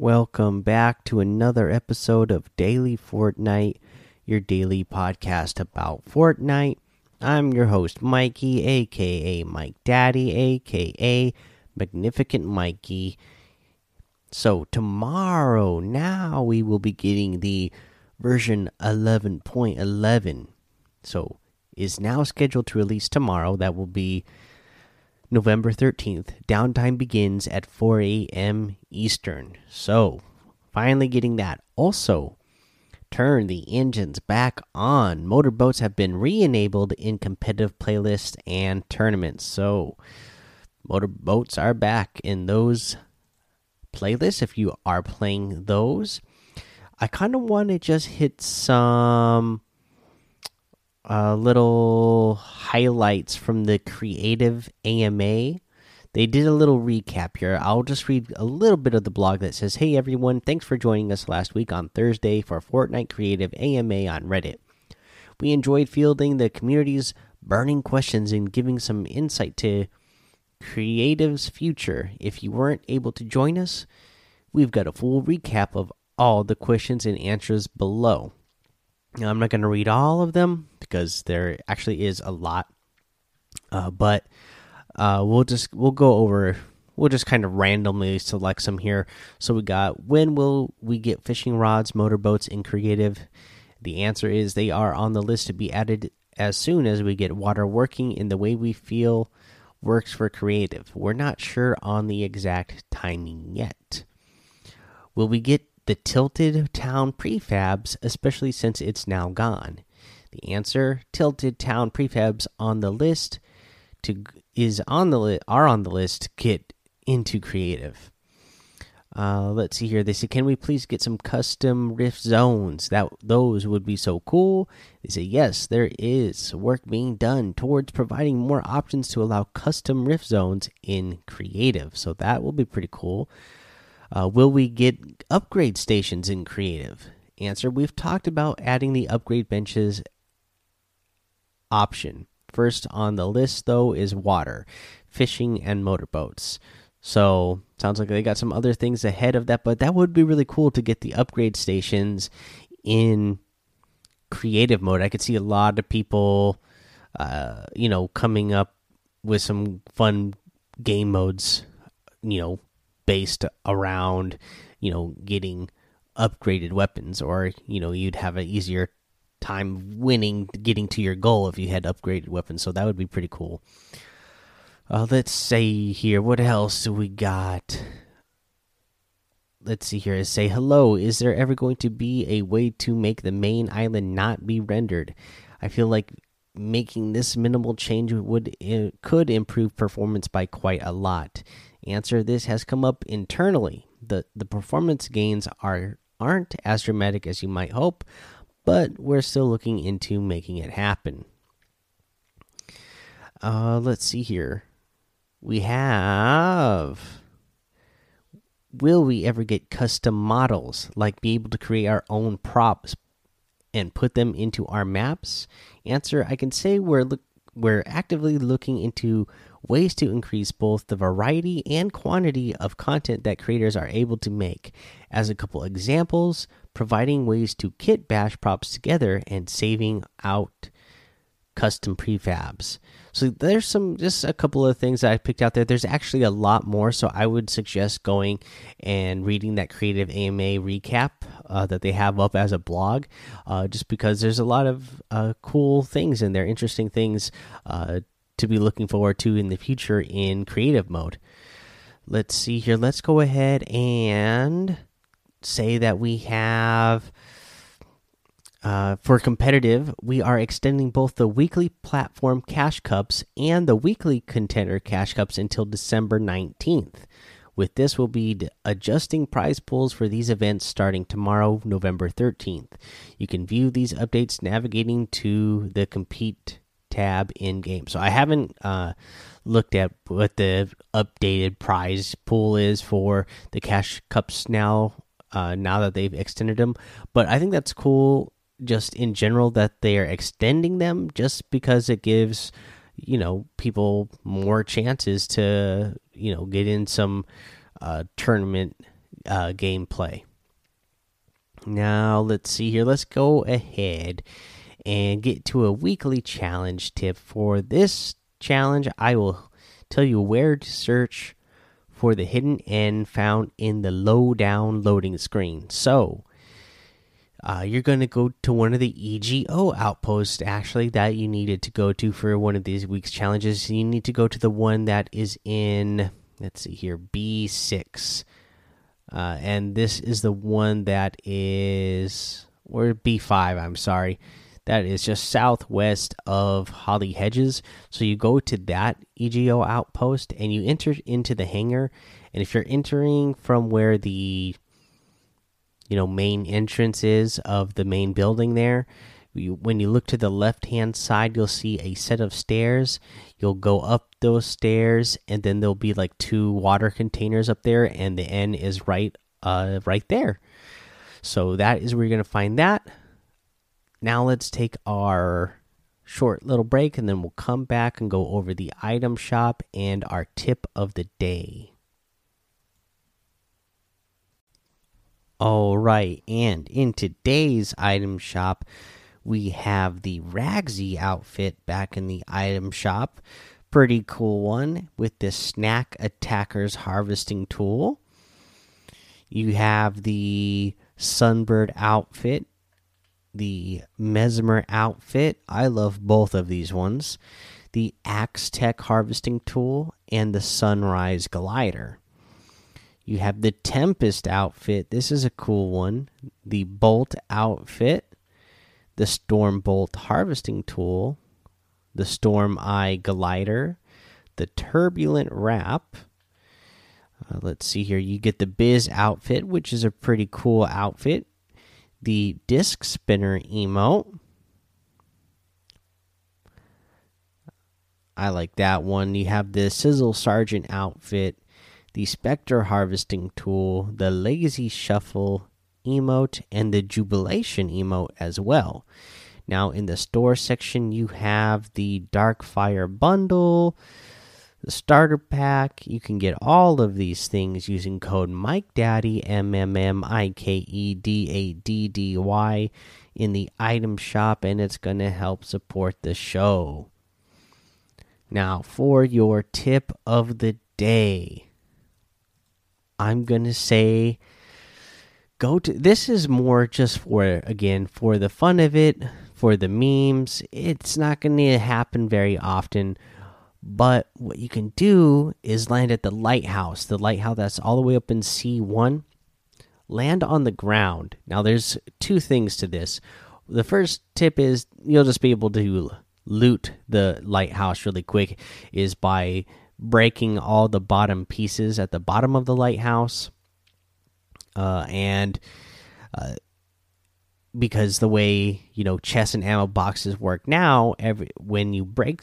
Welcome back to another episode of Daily Fortnite, your daily podcast about Fortnite. I'm your host, Mikey, aka Mike Daddy, aka Magnificent Mikey. So, tomorrow, now we will be getting the version 11.11. So, is now scheduled to release tomorrow. That will be November 13th. Downtime begins at 4 a.m. Eastern. So, finally getting that. Also, turn the engines back on. Motorboats have been re enabled in competitive playlists and tournaments. So, motorboats are back in those playlists if you are playing those. I kind of want to just hit some uh, little highlights from the creative AMA. They did a little recap here. I'll just read a little bit of the blog that says, Hey everyone, thanks for joining us last week on Thursday for Fortnite Creative AMA on Reddit. We enjoyed fielding the community's burning questions and giving some insight to Creative's future. If you weren't able to join us, we've got a full recap of all the questions and answers below. Now, I'm not going to read all of them because there actually is a lot, uh, but uh, we'll just we'll go over. We'll just kind of randomly select some here. So we got when will we get fishing rods, motorboats in creative? The answer is they are on the list to be added as soon as we get water working in the way we feel works for creative. We're not sure on the exact timing yet. Will we get the Tilted Town prefabs, especially since it's now gone? The answer: Tilted Town prefabs on the list to is on the li are on the list get into creative. Uh, let's see here. They say, "Can we please get some custom rift zones? That those would be so cool." They say, "Yes, there is work being done towards providing more options to allow custom rift zones in creative. So that will be pretty cool." Uh, will we get upgrade stations in creative? Answer: We've talked about adding the upgrade benches option. First on the list, though, is water, fishing, and motorboats. So sounds like they got some other things ahead of that, but that would be really cool to get the upgrade stations in creative mode. I could see a lot of people, uh, you know, coming up with some fun game modes, you know, based around, you know, getting upgraded weapons, or you know, you'd have an easier time winning, getting to your goal if you had upgraded weapons. So that would be pretty cool. Uh, let's say here, what else do we got? Let's see here. Say hello. Is there ever going to be a way to make the main island not be rendered? I feel like making this minimal change would uh, could improve performance by quite a lot. Answer: This has come up internally. the The performance gains are aren't as dramatic as you might hope, but we're still looking into making it happen. Uh, let's see here. We have. Will we ever get custom models, like be able to create our own props and put them into our maps? Answer: I can say we're look we're actively looking into ways to increase both the variety and quantity of content that creators are able to make. As a couple examples, providing ways to kit bash props together and saving out custom prefabs. So there's some just a couple of things that I picked out there. There's actually a lot more, so I would suggest going and reading that creative AMA recap uh, that they have up as a blog, uh, just because there's a lot of uh, cool things in there, interesting things uh, to be looking forward to in the future in creative mode. Let's see here. Let's go ahead and say that we have uh, for competitive, we are extending both the weekly platform cash cups and the weekly contender cash cups until December 19th. With this, we'll be adjusting prize pools for these events starting tomorrow, November 13th. You can view these updates navigating to the compete tab in game. So I haven't uh, looked at what the updated prize pool is for the cash cups now. Uh, now that they've extended them, but I think that's cool just in general that they are extending them just because it gives you know people more chances to you know get in some uh, tournament uh, gameplay. Now, let's see here. Let's go ahead and get to a weekly challenge tip. For this challenge, I will tell you where to search for the hidden end found in the low down loading screen. So, uh, you're going to go to one of the EGO outposts, actually, that you needed to go to for one of these week's challenges. You need to go to the one that is in, let's see here, B6. Uh, and this is the one that is, or B5, I'm sorry. That is just southwest of Holly Hedges. So you go to that EGO outpost and you enter into the hangar. And if you're entering from where the you know main entrance is of the main building there you, when you look to the left hand side you'll see a set of stairs you'll go up those stairs and then there'll be like two water containers up there and the end is right uh right there so that is where you're to find that now let's take our short little break and then we'll come back and go over the item shop and our tip of the day All right, and in today's item shop, we have the Ragsy outfit back in the item shop. Pretty cool one with the Snack Attacker's harvesting tool. You have the Sunbird outfit, the Mesmer outfit. I love both of these ones. The Axe Tech harvesting tool and the Sunrise glider. You have the Tempest outfit. This is a cool one. The Bolt outfit, the Storm Bolt harvesting tool, the Storm Eye glider, the Turbulent wrap. Uh, let's see here. You get the Biz outfit, which is a pretty cool outfit. The Disc Spinner emote. I like that one. You have the Sizzle Sergeant outfit the Spectre Harvesting Tool, the Lazy Shuffle emote, and the Jubilation emote as well. Now, in the store section, you have the Dark Fire Bundle, the starter pack. You can get all of these things using code Mike MikeDaddy, M M M I K E D A D D Y, in the item shop, and it's going to help support the show. Now, for your tip of the day. I'm going to say go to this is more just for again for the fun of it, for the memes. It's not going to happen very often. But what you can do is land at the lighthouse, the lighthouse that's all the way up in C1. Land on the ground. Now, there's two things to this. The first tip is you'll just be able to loot the lighthouse really quick, is by breaking all the bottom pieces at the bottom of the lighthouse. Uh, and uh, because the way you know chest and ammo boxes work now, every when you break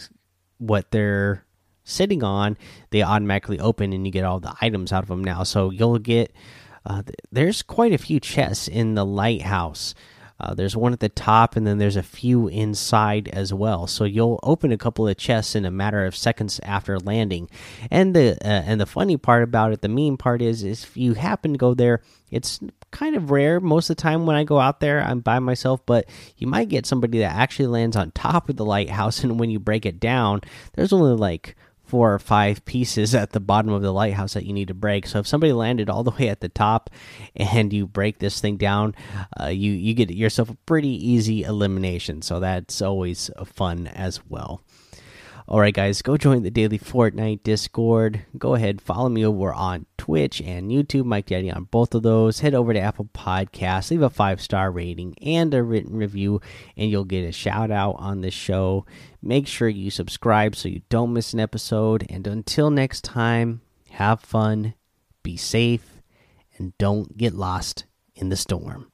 what they're sitting on, they automatically open and you get all the items out of them now. So you'll get uh, there's quite a few chests in the lighthouse. Uh, there's one at the top, and then there's a few inside as well. So you'll open a couple of chests in a matter of seconds after landing. And the uh, and the funny part about it, the mean part is, is if you happen to go there, it's kind of rare. Most of the time when I go out there, I'm by myself, but you might get somebody that actually lands on top of the lighthouse, and when you break it down, there's only like four or five pieces at the bottom of the lighthouse that you need to break. So if somebody landed all the way at the top and you break this thing down, uh, you you get yourself a pretty easy elimination. So that's always fun as well. All right, guys, go join the daily Fortnite Discord. Go ahead, follow me over on Twitch and YouTube, Mike Daddy on both of those. Head over to Apple Podcasts, leave a five star rating and a written review, and you'll get a shout out on the show. Make sure you subscribe so you don't miss an episode. And until next time, have fun, be safe, and don't get lost in the storm.